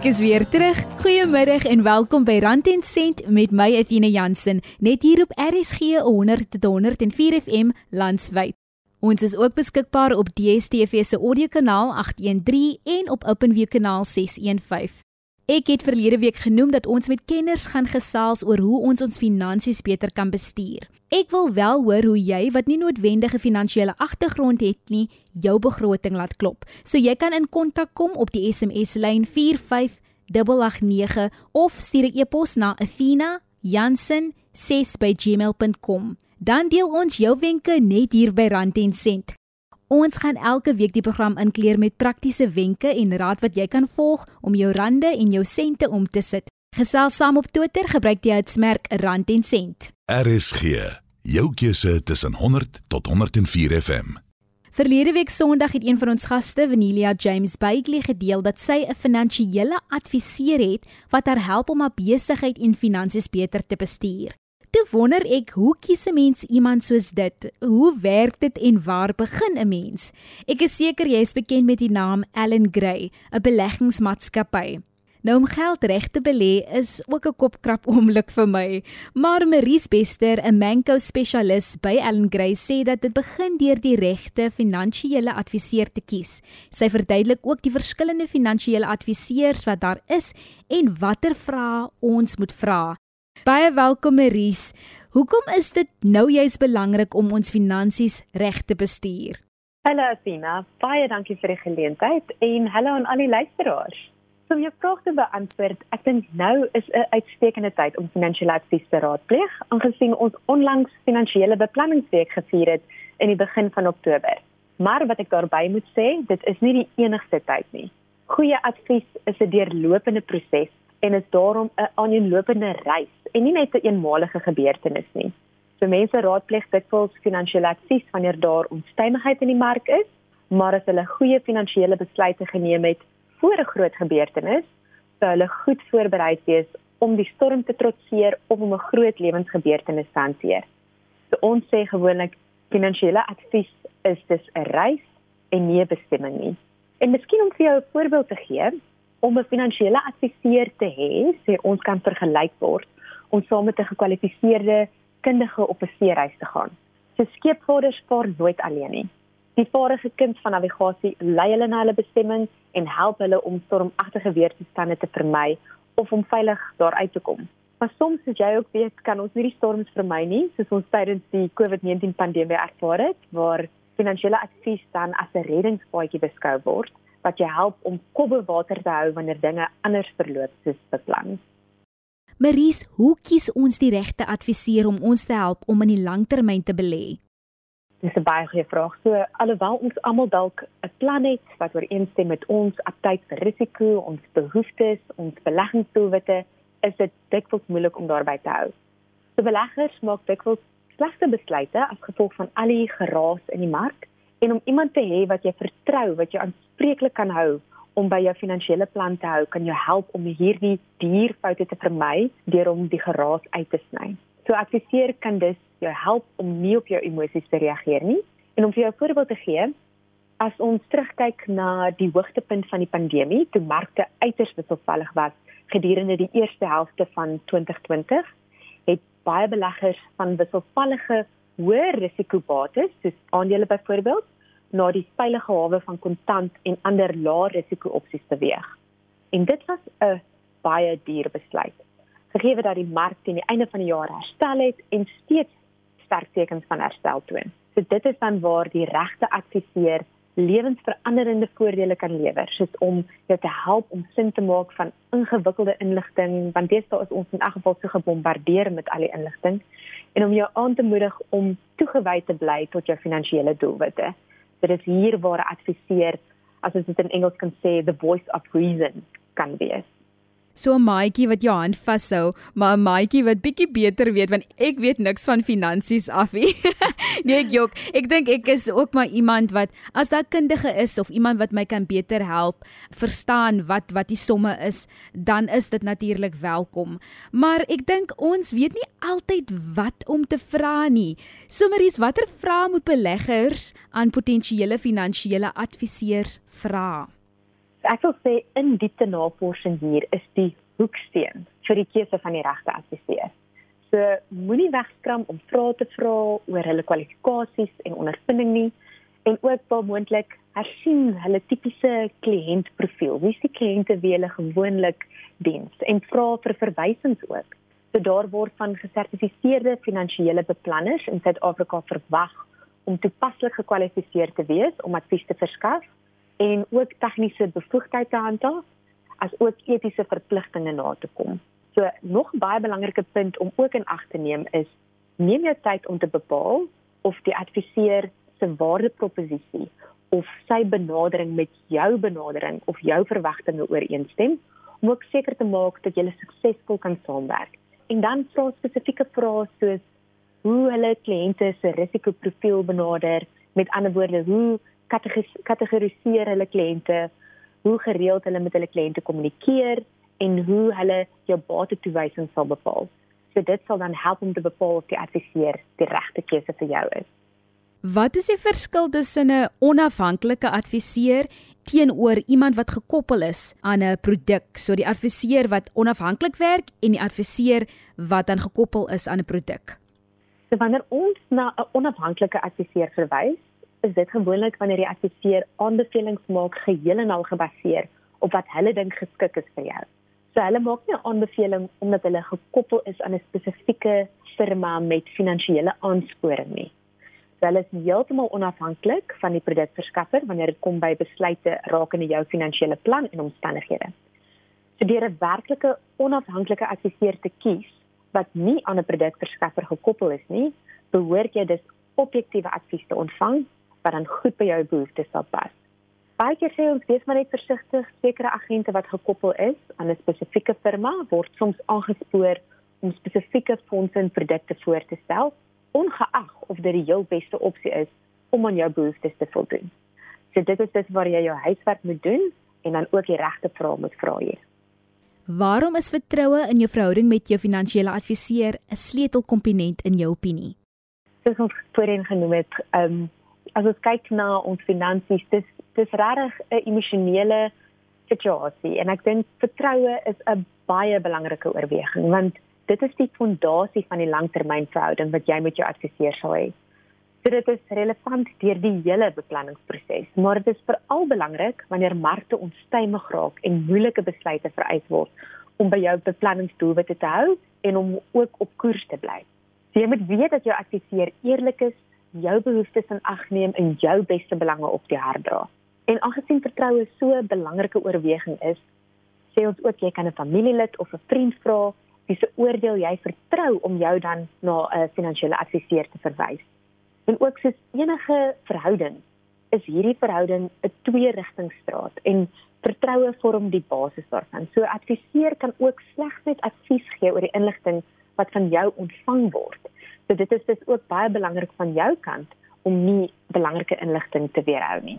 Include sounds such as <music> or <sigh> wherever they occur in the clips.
Ek is weer terug. Goeiemiddag en welkom by Rand en Sent met my Athena Jansen, net hier op RSG 100 tot 104 FM landwyd. Ons is ook beskikbaar op DStv se audiokanaal 813 en op OpenView kanaal 615. Ek het verlede week genoem dat ons met kenners gaan gesels oor hoe ons ons finansies beter kan bestuur. Ek wil wel hoor hoe jy wat nie noodwendige finansiële agtergrond het nie, jou begroting laat klop. So jy kan in kontak kom op die SMS lyn 45889 of stuur 'n e-pos na athena.jansen6@gmail.com. Dan deel ons jou wenke net hier by Rand en Sent. Ons gaan elke week die program inkleer met praktiese wenke en raad wat jy kan volg om jou rande en jou sente om te sit. Gesels saam op Twitter, gebruik die hitsmerk rand en sent. RSG, jou keuse tussen 100 tot 104 FM. Verlede week Sondag het een van ons gaste, Vanilia James Bagley, gedeel dat sy 'n finansiële adviseur het wat haar help om haar besigheid en finansies beter te bestuur. Toe wonder ek, hoe kies 'n mens iemand soos dit? Hoe werk dit en waar begin 'n mens? Ek is seker jy is bekend met die naam Allen Gray, 'n beleggingsmaatskappy. Nou om geld reg te belê is ook 'n kopkrap oomblik vir my, maar Maries Bester, 'n Manco spesialis by Allen Gray, sê dat dit begin deur die regte finansiële adviseur te kies. Sy verduidelik ook die verskillende finansiële adviseurs wat daar is en watter vrae ons moet vra. Baie welkom Maries. Hoekom is dit nou juist belangrik om ons finansies reg te bestuur? Hallo Athena, baie dankie vir die geleentheid en hallo aan al die luisteraars. So om jou vraag te beantwoord, ek dink nou is 'n uitstekende tyd om finansiële advies te raadpleeg, aangesien ons onlangs finansiële beplanningsweek gevier het in die begin van Oktober. Maar wat ek daarby moet sê, dit is nie die enigste tyd nie. Goeie advies is 'n deurlopende proses en is daarom 'n aaneenlopende reis en nie net 'n eenmalige gebeurtenis nie. So mense raadpleeg dikwels finansiële advies wanneer daar onstuimigheid in die mark is, maar as hulle goeie finansiële besluite geneem het voor 'n groot gebeurtenis, sou hulle goed voorberei wees om die storm te trotseer of om 'n groot lewensgebeurtenis te hanteer. So ons sê gewoonlik finansiële advies is dus 'n reis en nie 'n bestemming nie. En miskien om vir jou 'n voorbeeld te gee, om 'n finansiële adviseur te hê, sê ons kan vergelyk word om saam met 'n gekwalifiseerde kundige op 'n seereis te gaan. So skeepvaarders vaar nooit alleen nie. Die vaardige kind van navigasie lei hulle na hulle bestemming en help hulle om stormagtige weertoestande te vermy of om veilig daar uit te kom. Maar soms as jy ook weet, kan ons nie die storms vermy nie, soos ons tydens die COVID-19 pandemie ervaar het, waar finansiële advies dan as 'n reddingspaadjie beskou word wat jou help om kop bo water te hou wanneer dinge anders verloop soos beplan. Maries, hoe kies ons die regte adviseur om ons te help om in die langtermyn te belê? Dis 'n baie goeie vraag. So alhoewel ons almal dalk 'n plan het wat ooreenstem met ons aptyd vir risiko, ons behoeftes, ons beleggingsdoelwitte, is dit dikwels moeilik om daarby te hou. So beleggers maak dikwels slegte besluite as gevolg van al die geraas in die mark en om iemand te hê wat jy vertrou, wat jy aanspreeklik kan hou om by jou finansiële plan te hou kan jou help om hierdie dierfoute te vermy deur om die geraas uit te sny. So adviseer kan dus jou help om nie op jou emosies te reageer nie. En om vir jou 'n voorbeeld te gee, as ons terugkyk na die hoogtepunt van die pandemie, toe markte uiters wisselvallig was gedurende die eerste helfte van 2020, het baie beleggers van wisselvallige hoë risikobates, soos aandele byvoorbeeld, na die veilige hawe van kontant en ander lae risiko opsies beweeg. En dit was 'n baie duur besluit. Gegee dat die mark teen die einde van die jaar herstel het en steeds sterk tekens van herstel toon. So dit is dan waar die regte adviseur lewensveranderende voordele kan lewer, soos om jou te help om sin te maak van ingewikkelde inligting, want deesdae is ons in elk geval so gebombardeer met al die inligting en om jou aan te moedig om toegewy te bly tot jou finansiële doelwitte dit is hier waar 'n adviseur as ons dit in Engels kan sê the voice of reason kan wees so 'n maatjie wat jou hand vashou, maar 'n maatjie wat bietjie beter weet want ek weet niks van finansies af nie. <laughs> nee, ek jok. Ek dink ek is ook maar iemand wat as daar kundige is of iemand wat my kan beter help verstaan wat wat die somme is, dan is dit natuurlik welkom. Maar ek dink ons weet nie altyd wat om te vra nie. Sommeries, watter vrae moet beleggers aan potensiële finansiële adviseurs vra? Ek wil sê in diepte navorsing hier is die hoeksteen vir die keuse van die regte adviseur. So moenie wegskram om vrae te vra oor hulle kwalifikasies en ondervinding nie en ook wel moontlik hersien hulle tipiese kliëntprofiel. Wie is die kliënte wie hulle gewoonlik diens en vra vir verwysings ook. So daar word van gesertifiseerde finansiële beplanners in Suid-Afrika verwag om toepaslik gekwalifiseer te wees om advies te verskaf en ook tegniese bevoegdheid te handhaaf as ook etiese verpligtinge na te kom. So nog 'n baie belangrike punt om ook in ag te neem is neem jou tyd om te bepaal of die adviseur se waardeproposisie of sy benadering met jou benadering of jou verwagtinge ooreenstem om ook seker te maak dat julle suksesvol kan saamwerk. En dan vra spesifieke vrae soos hoe hulle kliënte se risikoprofiel benader, met ander woorde, hoe kategoriseer hulle kliënte, hoe gereeld hulle met hulle kliënte kommunikeer en hoe hulle jou batetoewysing sal bepaal. So dit sal dan help om te bepaal of die adviseur die regte keuse vir jou is. Wat is die verskil tussen 'n onafhanklike adviseur teenoor iemand wat gekoppel is aan 'n produk, so die adviseur wat onafhanklik werk en die adviseur wat dan gekoppel is aan 'n produk? So wanneer ons na 'n onafhanklike adviseur verwys, is dit gewoonlik wanneer die adviseur aanbevelings maak geheel en al gebaseer op wat hulle dink geskik is vir jou. So hulle maak nie 'n aanbeveling omdat hulle gekoppel is aan 'n spesifieke firma met finansiële aansporing nie. So hulle is heeltemal onafhanklik van die produkverskaffer wanneer dit kom by besluite rakende jou finansiële plan en omstandighede. So deur 'n werklike onafhanklike adviseur te kies wat nie aan 'n produkverskaffer gekoppel is nie, behoort jy dus objektiewe advies te ontvang wat dan goed by jou behoeftes sal pas baie keer sê ons wees maar net versigtig sekere agente wat gekoppel is aan 'n spesifieke firma word soms aangespoor om spesifieke fondse en produkte voor te stel ongeag of dit die heel beste opsie is om aan jou behoeftes te voldoen. So dit is dit waar jy jou huiswerk moet doen en dan ook die regte vrae moet vra hier. Waarom is vertroue in jou verhouding met jou finansiële adviseur 'n sleutelkomponent in jou opinie? Soos ons voorheen genoem het, ehm um, as ons kyk na ons finansies, dis dis regtig 'n emosionele situasie en ek dink vertroue is 'n baie belangrike oorweging want dit is die fondasie van die langtermynverhouding wat jy met jou adviseur sal hê. So dit is relevant deur die hele beplanningsproses, maar dit is veral belangrik wanneer markte onstuimig raak en moeilike besluite vereis word om by jou beplanningsdoelwitte te hou en om ook op koers te bly. So jy moet weet dat jou adviseur eerlik is, jou behoeftes in ag neem en jou beste belange op die hart dra. En aangesien vertroue so 'n belangrike oorweging is, sê ons ook jy kan 'n familielid of 'n vriend vra wie se oordeel jy vertrou om jou dan na 'n finansiële adviseur te verwys. En ook soos enige verhouding is hierdie verhouding 'n twee-rigtingstraat en vertroue vorm die basis daarvan. So adviseur kan ook slegs net advies gee oor die inligting wat van jou ontvang word. So dit is dus ook baie belangrik van jou kant om nie belangrike inligting te weerhou nie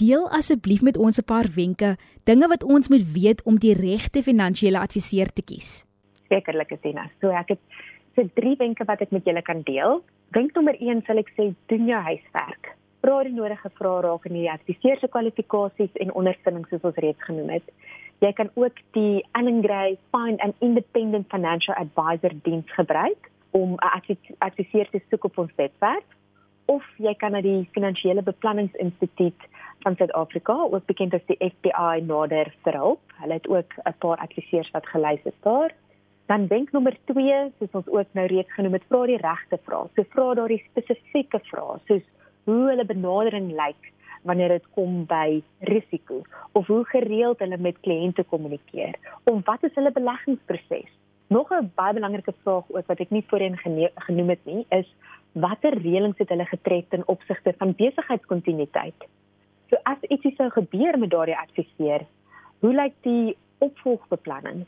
deel asseblief met ons 'n paar wenke, dinge wat ons moet weet om die regte finansiële adviseur te kies. Sekerlik nou. So ek het so drie wenke wat ek met julle kan deel. Wenk nommer 1 sal ek sê doen jou huiswerk. Vra die nodige vrae rakende die adviseur se kwalifikasies en ondervinding soos ons reeds genoem het. Jy kan ook die Allen Gray Find an Independent Financial Advisor diens gebruik om 'n adviseur te soek op ons webwerf of jy kan na die Finansiële Beplanningsinstituut van Suid-Afrika, ook bekend as die FBI nader vir hulp. Hulle het ook 'n paar adviseurs wat gelys is daar. Dan wenk nommer 2, soos ons ook nou reeds genoem het, vra die regte vrae. So vra daardie spesifieke vrae, soos hoe hulle benadering lyk wanneer dit kom by risiko of hoe gereeld hulle met kliënte kommunikeer of wat is hulle beleggingsproses. Nog 'n baie belangrike vraag ook wat ek nie voorheen genoem het nie, is watter reëlings het hulle getref ten opsigte van besigheidskontinuïteit? So as ietsie sou gebeur met daardie adviseur, hoe lyk die opvolgbeplanning?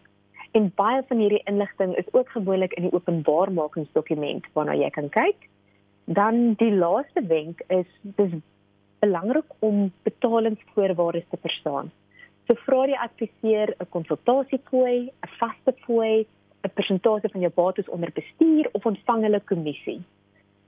En baie van hierdie inligting is ook gewoonlik in die openbaarmakingsdokument waarna jy kan kyk. Dan die laaste wenk is dis belangrik om betalingsvoorwaardes te verstaan. So vra die adviseur 'n konsultasiefooi, 'n vaste fooi, 'n persentasie van jou bates onder bestuur of ontvang hulle kommissie.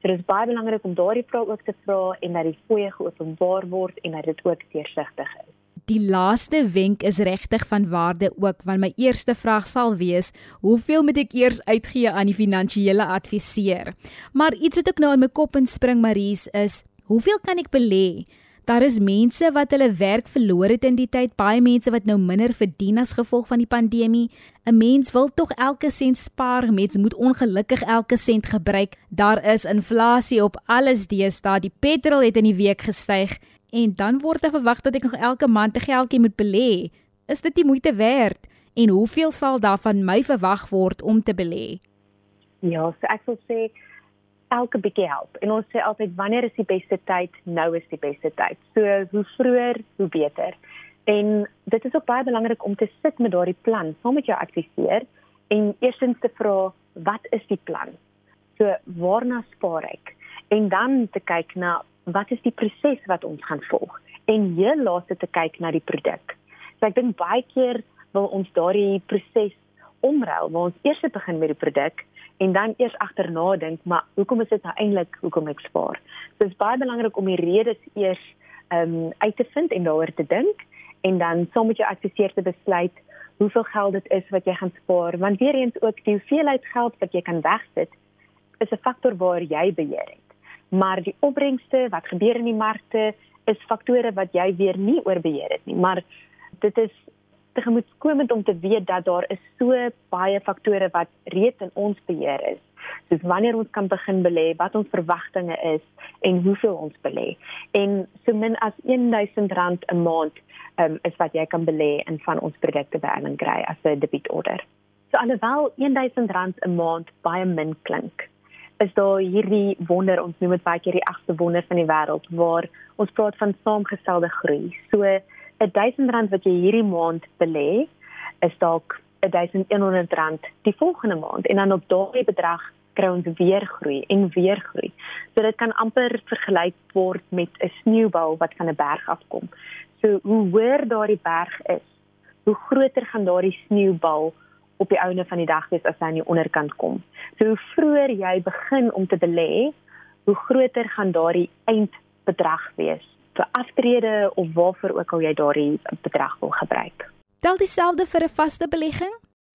So dit is baie belangrik om daardie vrae ook te vra en dat die fooie geopenbaar word en dat dit ook deursigtig is. Die laaste wenk is regtig van waarde ook want my eerste vraag sal wees: hoeveel moet ek eers uitgee aan die finansiële adviseur? Maar iets wat ek nou in my kop inspring Maries is: hoeveel kan ek belê? Daar is mense wat hulle werk verloor het in die tyd, baie mense wat nou minder verdien as gevolg van die pandemie. 'n Mens wil tog elke sent spaar, mens moet ongelukkig elke sent gebruik. Daar is inflasie op alles deesdae. Die petrol het in die week gestyg en dan word daar verwag dat ek nog elke maand 'n geldjie moet belê. Is dit die moeite werd? En hoeveel sal daarvan my verwag word om te belê? Ja, so ek wil sê elke bietjie help. En ons sê altyd wanneer is die beste tyd? Nou is die beste tyd. So hoe vroeër, hoe beter. En dit is ook baie belangrik om te sit met daardie plan saam met jou adviseur en eerstens te vra wat is die plan? So waarna spaar ek? En dan te kyk na wat is die proses wat ons gaan volg? En heel laaste te kyk na die produk. So ek dink baie keer wil ons daardie proses omruil, waar ons eers begin met die produk en dan eers agterna dink, maar hoekom is dit nou eintlik hoekom ek spaar? So dit is baie belangrik om die redes eers ehm um, uit te vind en daaroor te dink en dan saam met jou adviseur te besluit hoeveel geld dit is wat jy gaan spaar, want weer eens ook die hoeveelheid geld wat jy kan wegsit is 'n faktor waar jy beheer het. Maar die opbrengste wat gebeur in die markte is faktore wat jy weer nie oorbeheer het nie, maar dit is tegemoetkomend om te weet dat daar is so baie faktore wat reeds in ons beheer is. Soos wanneer ons kan begin belê, wat ons verwagtinge is en hoeveel ons belê. En so min as R1000 'n maand um, is wat jy kan belê in van ons produkte by Allen Gray as 'n debietorder. So alhoewel R1000 'n maand baie min klink, is daar hierdie wonder ons noem dit baie keer die agste wonder van die wêreld waar ons praat van saamgestelde groei. So R1000 wat jy hierdie maand belê, is dalk R1100 die volgende maand en dan op daardie bedrag kry ons weer groei en weer groei. So dit kan amper vergelyk word met 'n sneeubal wat van 'n berg afkom. So hoe hoër daardie berg is, hoe groter gaan daardie sneeubal op die einde van die dag wees as hy aan die onderkant kom. So hoe vroeër jy begin om te belê, hoe groter gaan daardie eindbedrag wees vir aftrede of waarvoor ook al jy daardie bedrag wil gebruik. Tel dieselfde vir 'n vaste belegging?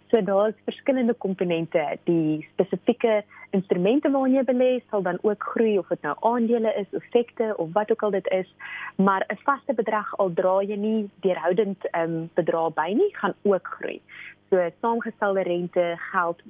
So daar's verskillende komponente. Die spesifieke instrumente waarin jy belê sal dan ook groei of dit nou aandele is, effekte of wat ook al dit is, maar 'n vaste bedrag al dra jy nie deurhoudend ehm um, bedrag by nie, gaan ook groei. So saamgestelde rente geld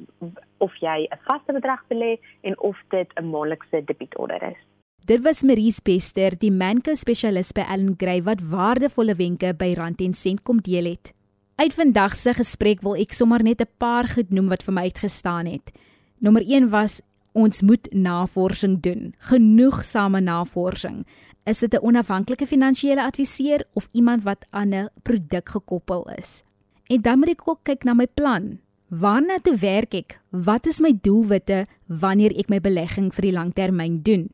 of jy 'n vaste bedrag belê en of dit 'n maandelikse debietorder is. Dit was Marie Bester, die Manco spesialis by Allen Gray wat waardevolle wenke by Rand en Sent kom deel het. Uit vandag se gesprek wil ek sommer net 'n paar goed noem wat vir my uitgestaan het. Nommer 1 was ons moet navorsing doen. Genoegsame navorsing. Is dit 'n onafhanklike finansiële adviseur of iemand wat aan 'n produk gekoppel is? En dan moet ek ook kyk na my plan. Waarna toe werk ek? Wat is my doelwitte wanneer ek my belegging vir die langtermyn doen?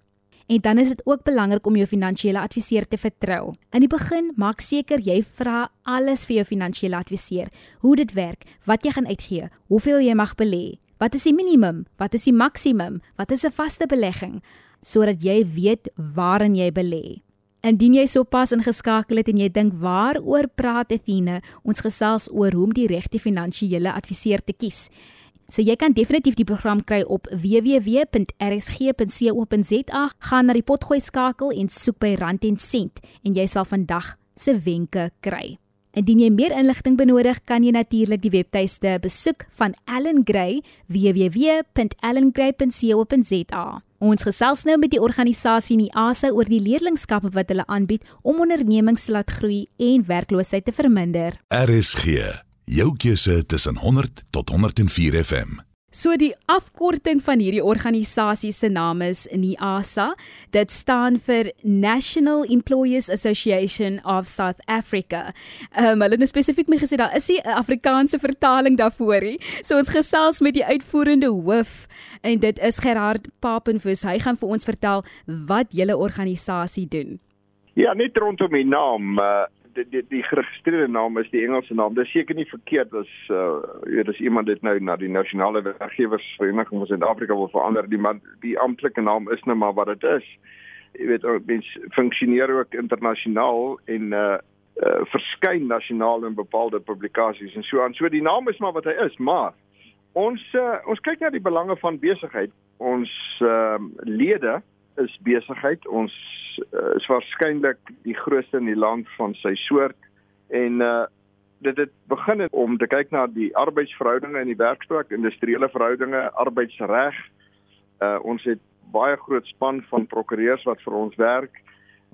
En dan is dit ook belangrik om jou finansiële adviseur te vertrou. In die begin, maak seker jy vra alles vir jou finansiële adviseur. Hoe dit werk, wat jy gaan uitgee, hoeveel jy mag belê, wat is die minimum, wat is die maksimum, wat is 'n vaste belegging, sodat jy weet waarin jy belê. Indien jy sopas ingeskakel het en jy dink waaroor praat Athena, ons gesels oor hoe om die regte finansiële adviseur te kies. So jy kan definitief die program kry op www.rsg.co.za. Gaan na die potgooi skakel en soek by Rand en Sent en jy sal vandag se wenke kry. Indien jy meer inligting benodig, kan jy natuurlik die webtuiste besoek van Allen Gray www.allengray.co.za. Ons gesels nou met die organisasie NIASA oor die leerlingskappe wat hulle aanbied om ondernemings te laat groei en werkloosheid te verminder. RSG Jou keuse tussen 100 tot 104 FM. So die afkorting van hierdie organisasie se naam is NIASA. Dit staan vir National Employees Association of South Africa. Ehm um, hulle het spesifiek my gesê daar is 'n Afrikaanse vertaling daarvoor nie. So ons gesels met die uitvoerende hoof en dit is Gerard Papenfoos. Hy gaan vir ons vertel wat julle organisasie doen. Ja, net rondom die naam. Uh die die, die geregistreerde naam is die Engelse naam. Dit is seker nie verkeerd as uh weet as iemand dit nou na die nasionale werkgewersvereniging van Suid-Afrika wil verander, die man die amptelike naam is nou maar wat dit is. Jy weet, mens funksioneer ook internasionaal en uh uh, verskyn nasionaal in bepaalde publikasies en so aan. So die naam is maar wat hy is, maar ons uh, ons kyk na die belange van besigheid. Ons uh, lede is besigheid. Ons is waarskynlik die grootste in die land van sy soort en uh, dit het begin het om te kyk na die arbeidsverhoudinge in die werksplek, industriële verhoudinge, arbeidsreg. Uh, ons het baie groot span van prokureurs wat vir ons werk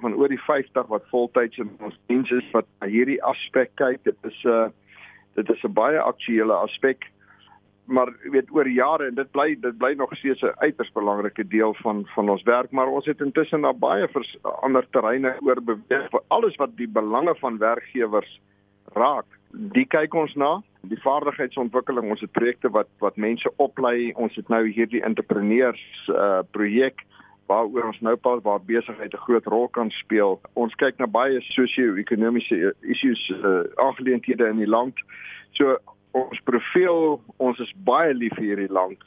van oor die 50 wat voltyds in ons diens is wat hierdie aspek kyk. Dit is 'n uh, dit is 'n baie aktuele aspek. Maar weet oor jare en dit bly dit bly nog steeds 'n uiters belangrike deel van van ons werk, maar ons het intussen na baie vers, ander terreine oor beweeg vir alles wat die belange van werkgewers raak. Die kyk ons na die vaardigheidsontwikkeling, ons het projekte wat wat mense oplei. Ons het nou hierdie entrepreneurs uh projek waaroor ons nou pas waar besigheid 'n groot rol kan speel. Ons kyk na baie sosio-ekonomiese issues uh aangeleenthede in die land. So ons profiel, ons is baie lief vir hierdie land.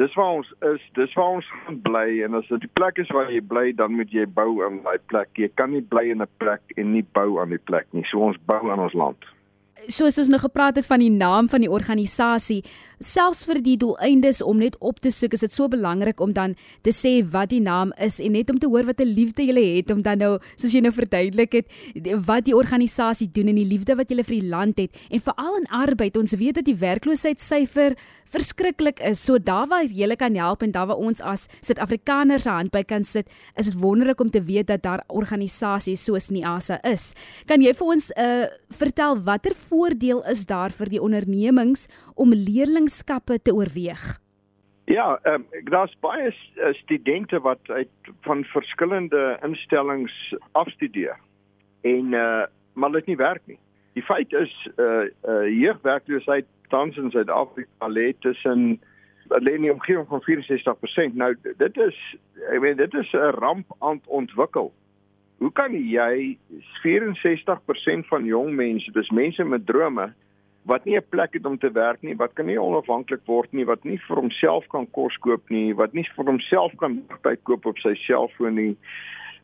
Dis waar ons is, dis waar ons gaan bly en as dit die plek is waar jy bly, dan moet jy bou aan daai plek. Jy kan nie bly in 'n plek en nie bou aan die plek nie. So ons bou aan ons land soos ons nou gepraat het van die naam van die organisasie, selfs vir die doeleindes om net op te soek, is dit so belangrik om dan te sê wat die naam is en net om te hoor wat 'n liefde jy het om dan nou soos jy nou verduidelik het wat die organisasie doen en die liefde wat jy vir die land het en veral in arbeid. Ons weet dat die werkloosheidsyfer verskriklik is. So daar waar jy kan help en daar waar ons as Suid-Afrikaners 'n hand by kan sit, is dit wonderlik om te weet dat daar organisasies soos NIASA is. Kan jy vir ons uh vertel watter voordeel is daar vir die ondernemings om leerlingskappe te oorweeg? Ja, ehm um, daar's baie eh, studente wat uit van verskillende instellings afstudeer. En uh maar dit nie werk nie. Die feit is uh uh jeugwerkloosheid tans in Suid-Afrika lê tussen lê in die omgewing van 64%. Nou dit is ek weet dit is 'n ramp aan ontwikkel. Hoe kan jy 64% van jong mense, dis mense met drome wat nie 'n plek het om te werk nie, wat kan nie onafhanklik word nie, wat nie vir homself kan kos koop nie, wat nie vir homself kan tyd koop op sy selfoon nie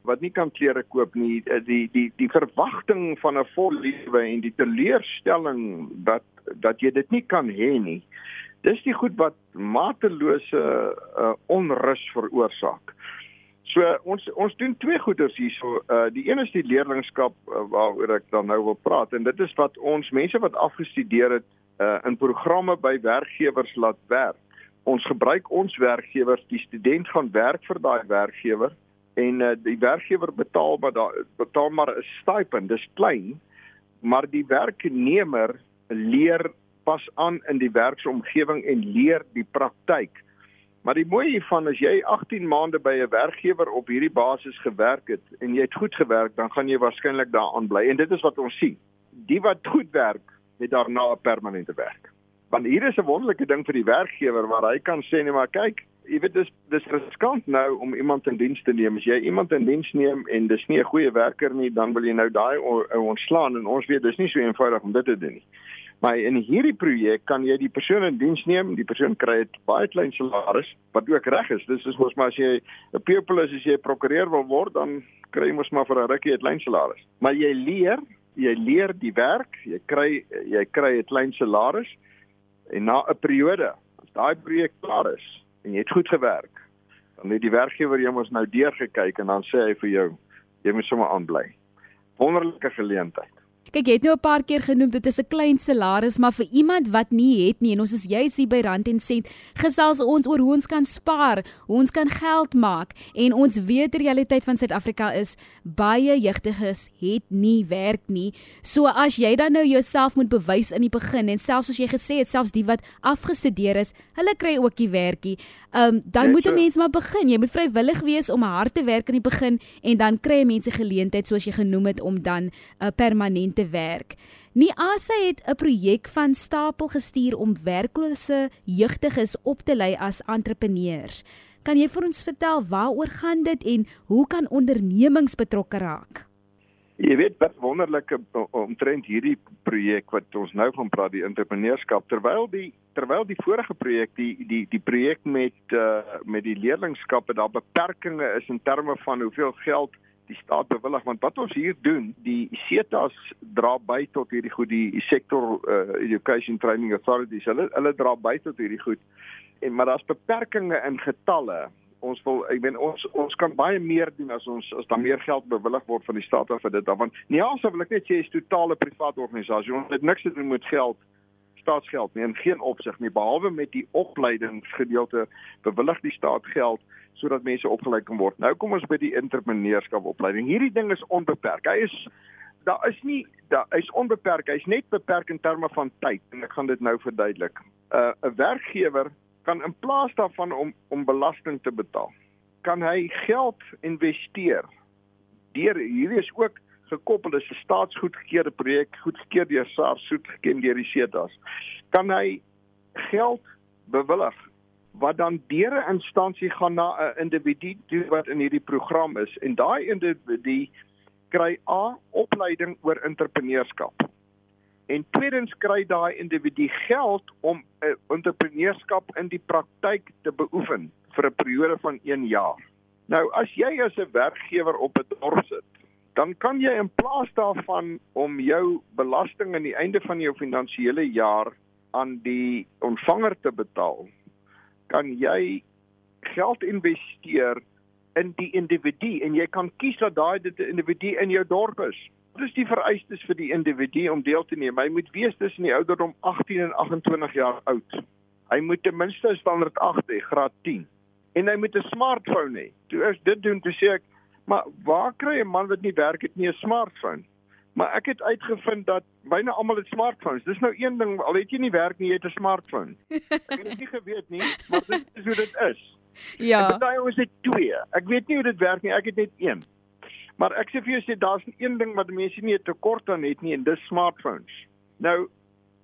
wat nie kan klere koop nie die die die, die verwagting van 'n vol lewe en die teleurstelling dat dat jy dit nie kan hê nie. Dis die goed wat matelose uh, onrus veroorsaak. So ons ons doen twee goeders hierso. Uh die een is die leerlingskap uh, waaroor ek dan nou wil praat en dit is wat ons mense wat afgestudeer het uh in programme by werkgewers laat werk. Ons gebruik ons werkgewers, die student gaan werk vir daai werkgewer en uh, die werkgewer betaal maar daar betaal maar 'n stipend, dis klein, maar die werknemer leer pas aan in die werksomgewing en leer die praktyk. Maar die mooi hiervan is jy 18 maande by 'n werkgewer op hierdie basis gewerk het en jy het goed gewerk, dan gaan jy waarskynlik daaraan bly en dit is wat ons sien. Die wat goed werk, het daarna 'n permanente werk. Want hier is 'n wonderlike ding vir die werkgewer waar hy kan sê nee maar kyk, jy weet dis dis riskant nou om iemand in diens te neem. As jy iemand in diens neem en dis nie 'n goeie werker nie, dan wil jy nou daai ontslaan en ons weet dis nie so eenvoudig om dit te doen nie. Maar in hierdie projek kan jy die persoon in diens neem, die persoon kry 'n baie klein salaris wat ook reg is. Dis is mos maar as jy 'n pupil is, as jy prokureur wil word, dan kry jy mos maar vir 'n rukkie 'n klein salaris. Maar jy leer, jy leer die werk, jy kry jy kry 'n klein salaris en na 'n periode, as daai projek klaar is en jy het goed gewerk, dan het die werkgewer jou mos nou deurgekyk en dan sê hy vir jou jy moet sommer aanbly. Wonderlike geleentheid. Kyk, jy het nou 'n paar keer genoem dit is 'n klein salaris, maar vir iemand wat nie het nie en ons is juis hier by Rand en Sent, gesels ons oor hoe ons kan spaar, hoe ons kan geld maak en ons weet die realiteit van Suid-Afrika is baie jeugdiges het nie werk nie. So as jy dan nou jouself moet bewys in die begin en selfs as jy gesê het selfs die wat afgestudeer is, hulle kry ook nie werkie. Um dan moet 'n mens maar begin. Jy moet vrywillig wees om hard te werk in die begin en dan kry mense geleentheid soos jy genoem het om dan 'n uh, permanent te werk. Niasa het 'n projek van stapel gestuur om werklose jeugdiges op te lei as entrepreneurs. Kan jy vir ons vertel waaroor gaan dit en hoe kan ondernemings betrokke raak? Jy weet wat wonderlike omtrent hierdie projek wat ons nou van praat die entrepreneurskap terwyl die terwyl die vorige projek die die die projek met uh, met die leerlingskappe daar beperkings is in terme van hoeveel geld die staat bewillig want wat ons hier doen die SETAs dra by tot hierdie goed die sektor uh, education training authorities hulle hulle dra by tot hierdie goed. En maar daar's beperkings in getalle. Ons wil ek meen ons ons kan baie meer doen as ons as daar meer geld bewillig word van die staat vir dit want nie alsa wil ek net sê is totale private organisasie. Ons het niks te doen met geld staatsgeld nie in geen opsig nie behalwe met die opleidingsgedeelte bewillig die staat geld sodat mense opgelei kan word. Nou kom ons by die entrepreneurskap opleiding. Hierdie ding is onbeperk. Hy is daar is nie daar is onbeperk. Hy's net beperk in terme van tyd en ek gaan dit nou verduidelik. 'n uh, 'n werkgewer kan in plaas daarvan om om belasting te betaal, kan hy geld investeer. Deur hierdie is ook gekoppel is 'n staatsgoedgekeurde projek, goedgekeur deur SARS, goedgekeur deur die SETAs. Kan hy geld bewillig wat dan deur 'n instansie gaan na 'n individu toe wat in hierdie program is en daai individu kry A opleiding oor entrepreneurskap. En tweedens kry daai individu geld om 'n uh, entrepreneurskap in die praktyk te beoefen vir 'n periode van 1 jaar. Nou as jy as 'n werkgewer op 'n dorp sit, dan kan jy in plaas daarvan om jou belasting aan die einde van jou finansiële jaar aan die ontvanger te betaal, kan jy geld investeer in die individu en jy kan kies dat daai dit 'n individu in jou dorp is. Wat is die vereistes vir die individu om deel te neem? Hy moet wees tussen die ouderdom 18 en 28 jaar oud. Hy moet ten minste standaard 8 hê, graad 10. En hy moet 'n smartphone hê. Toe as dit doen, toe sê ek, maar waar kry 'n man wat nie werk het nie 'n smartphone? Maar ek het uitgevind dat byna almal het smartphones. Dis nou een ding, al het jy nie werk nie, jy het 'n smartphone. <laughs> Ek het nie geweet nie, maar dit is hoe dit is. Ja. Ek daai ouens het twee. Ek weet nie hoe dit werk nie, ek het net een. Maar ek sê vir jou sê daar's een ding wat mense nie 'n tekort aan het nie en dis smartphones. Nou,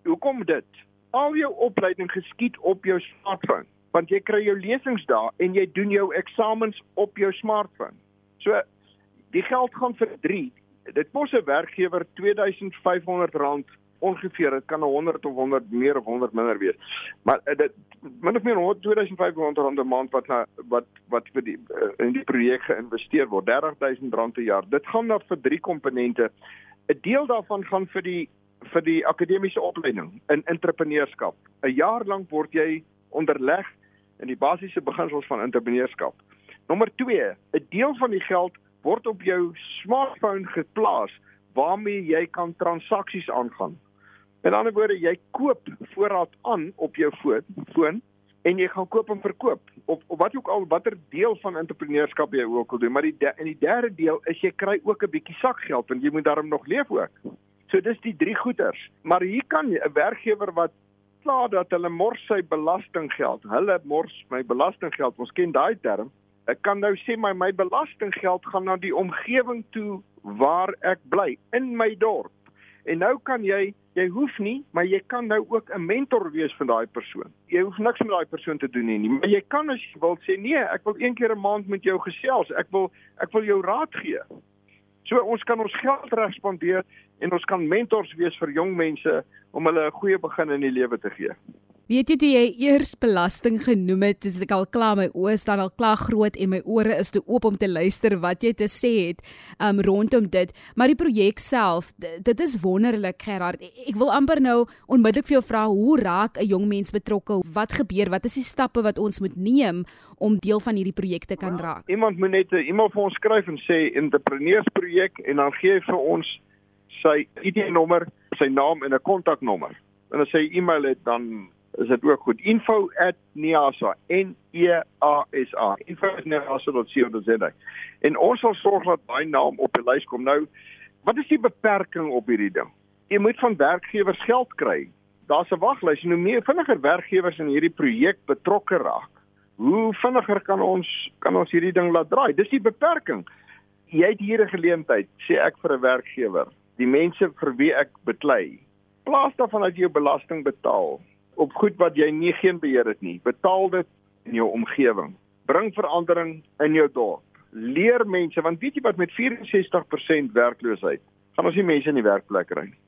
hoekom dit? Al jou opleiding geskied op jou smartphone, want jy kry jou lesings daar en jy doen jou eksamens op jou smartphone. So die geld gaan vir 3 dit kos 'n werkgewer R2500 ongeveer. Dit kan 100 of 100 meer of 100 minder wees. Maar uh, dit min of meer 2500 'n maand wat na wat wat vir die uh, in die projek geïnvesteer word. R30000 per jaar. Dit gaan na vir drie komponente. 'n deel daarvan gaan vir die vir die akademiese opleiding in entrepreneurskap. 'n jaar lank word jy onderleg in die basiese beginsels van entrepreneurskap nommer 2 'n deel van die geld word op jou smartphone geplaas waarmee jy kan transaksies aangaan. In ander woorde, jy koop voorraad aan op jou foon en jy gaan koop en verkoop of, of wat ook al watter deel van entrepreneurskap jy ook al doen, maar die in die derde deel is jy kry ook 'n bietjie sakgeld want jy moet daarom nog leef ook. So dis die drie goeders. Maar hier kan 'n werkgewer wat klaar dat hulle mors sy belastinggeld. Hulle mors my belastinggeld. Ons ken daai term ek kan nou sê my my belastinggeld gaan na die omgewing toe waar ek bly in my dorp. En nou kan jy jy hoef nie, maar jy kan nou ook 'n mentor wees vir daai persoon. Jy hoef niks met daai persoon te doen nie, maar jy kan as jy wil sê nee, ek wil een keer 'n maand met jou gesels. Ek wil ek wil jou raad gee. So ons kan ons geld reg spandeer en ons kan mentors wees vir jong mense om hulle 'n goeie begin in die lewe te gee. Weet jy toe jy eers belasting genoem het, dis ek al klaar my oë staan al klaar groot en my ore is te oop om te luister wat jy te sê het um rondom dit. Maar die projek self, dit is wonderlik Gerard. Ek wil amper nou onmiddellik vir jou vra hoe raak 'n jong mens betrokke? Wat gebeur? Wat is die stappe wat ons moet neem om deel van hierdie projek te kan raak? Iemand moet net 'n e-mail vir ons skryf en sê entrepreneursprojek en dan gee hy vir ons sy ID-nommer, sy naam en 'n kontaknommer. En as hy e-mail het dan is dit ook goed. Info@neasa n e a s a. Info@neasa.co.za en ons sal sorg dat daai naam op die lys kom. Nou wat is die beperking op hierdie ding? Jy moet van werkgewers geld kry. Daar's 'n waglys en hoe meer vinniger werkgewers in hierdie projek betrokke raak hoe vinniger kan ons kan ons hierdie ding laat draai. Dis die beperking. Jy het hier 'n geleentheid sê ek vir 'n werkgewer. Die mense vir wie ek beklei plaas daarvan dat jy jou belasting betaal op goed wat jy nie geen beheer het nie. Betaal dit in jou omgewing. Bring verandering in jou dorp. Leer mense want weet jy wat met 64% werkloosheid gaan ons nie mense in die werkplek kry nie.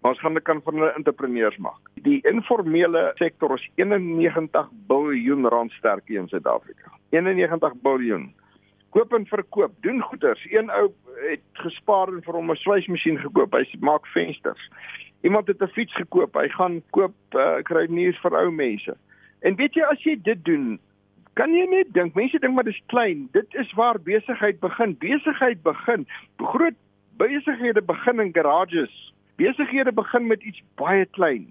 Maar ons gaan dit kan van hulle entrepreneurs maak. Die informele sektor is 91 miljard rand sterk in Suid-Afrika. 91 miljard. Koop en verkoop, doen goeders. Een ou het gespaar en vir hom 'n swysmasjien gekoop. Hy maak vensters. Iemand het 'n fiets gekoop. Hy gaan koop uh, kry nuus vir ou mense. En weet jy as jy dit doen, kan jy net dink, mense dink maar dis klein. Dit is waar besigheid begin. Besigheid begin. Groot besighede begin in garages. Besighede begin met iets baie klein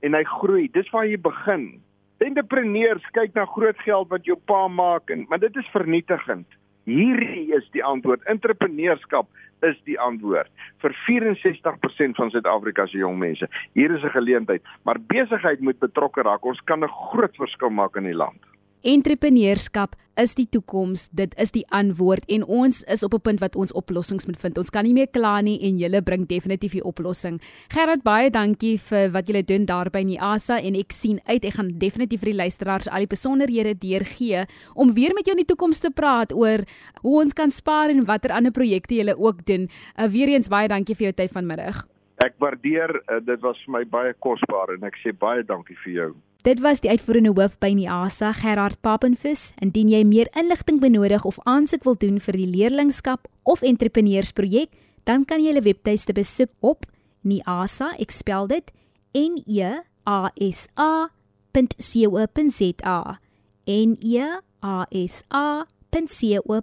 en hy groei. Dis waar jy begin. Entrepreneurs kyk na groot geld wat jou pa maak en maar dit is vernietigend. Hierdie is die antwoord. Entrepreneurskap is die antwoord vir 64% van Suid-Afrika se jong mense. Hier is 'n geleentheid, maar besigheid moet betrokke raak. Ons kan 'n groot verskil maak in die land. Entrepreneurskap is die toekoms, dit is die antwoord en ons is op 'n punt wat ons oplossings moet vind. Ons kan nie meer kla nie en julle bring definitief die oplossing. Gerard, baie dankie vir wat julle doen daar by Niasa en ek sien uit ek gaan definitief vir die luisteraars al die besonderhede deurgee om weer met jou in die toekoms te praat oor hoe ons kan spaar en watter ander projekte julle ook doen. Uh, weer eens baie dankie vir jou tyd vanmiddag. Ek waardeer uh, dit was vir my baie kosbaar en ek sê baie dankie vir jou. Dit was die uitvoerende hoof by Niasa, Gerard Papenfus. Indien jy meer inligting benodig of aansoek wil doen vir die leerlingskap of entrepreneursprojek, dan kan jy hulle webtuiste besoek op niasa, ek spel dit N E A S A.co.za. N E A S A.co.za.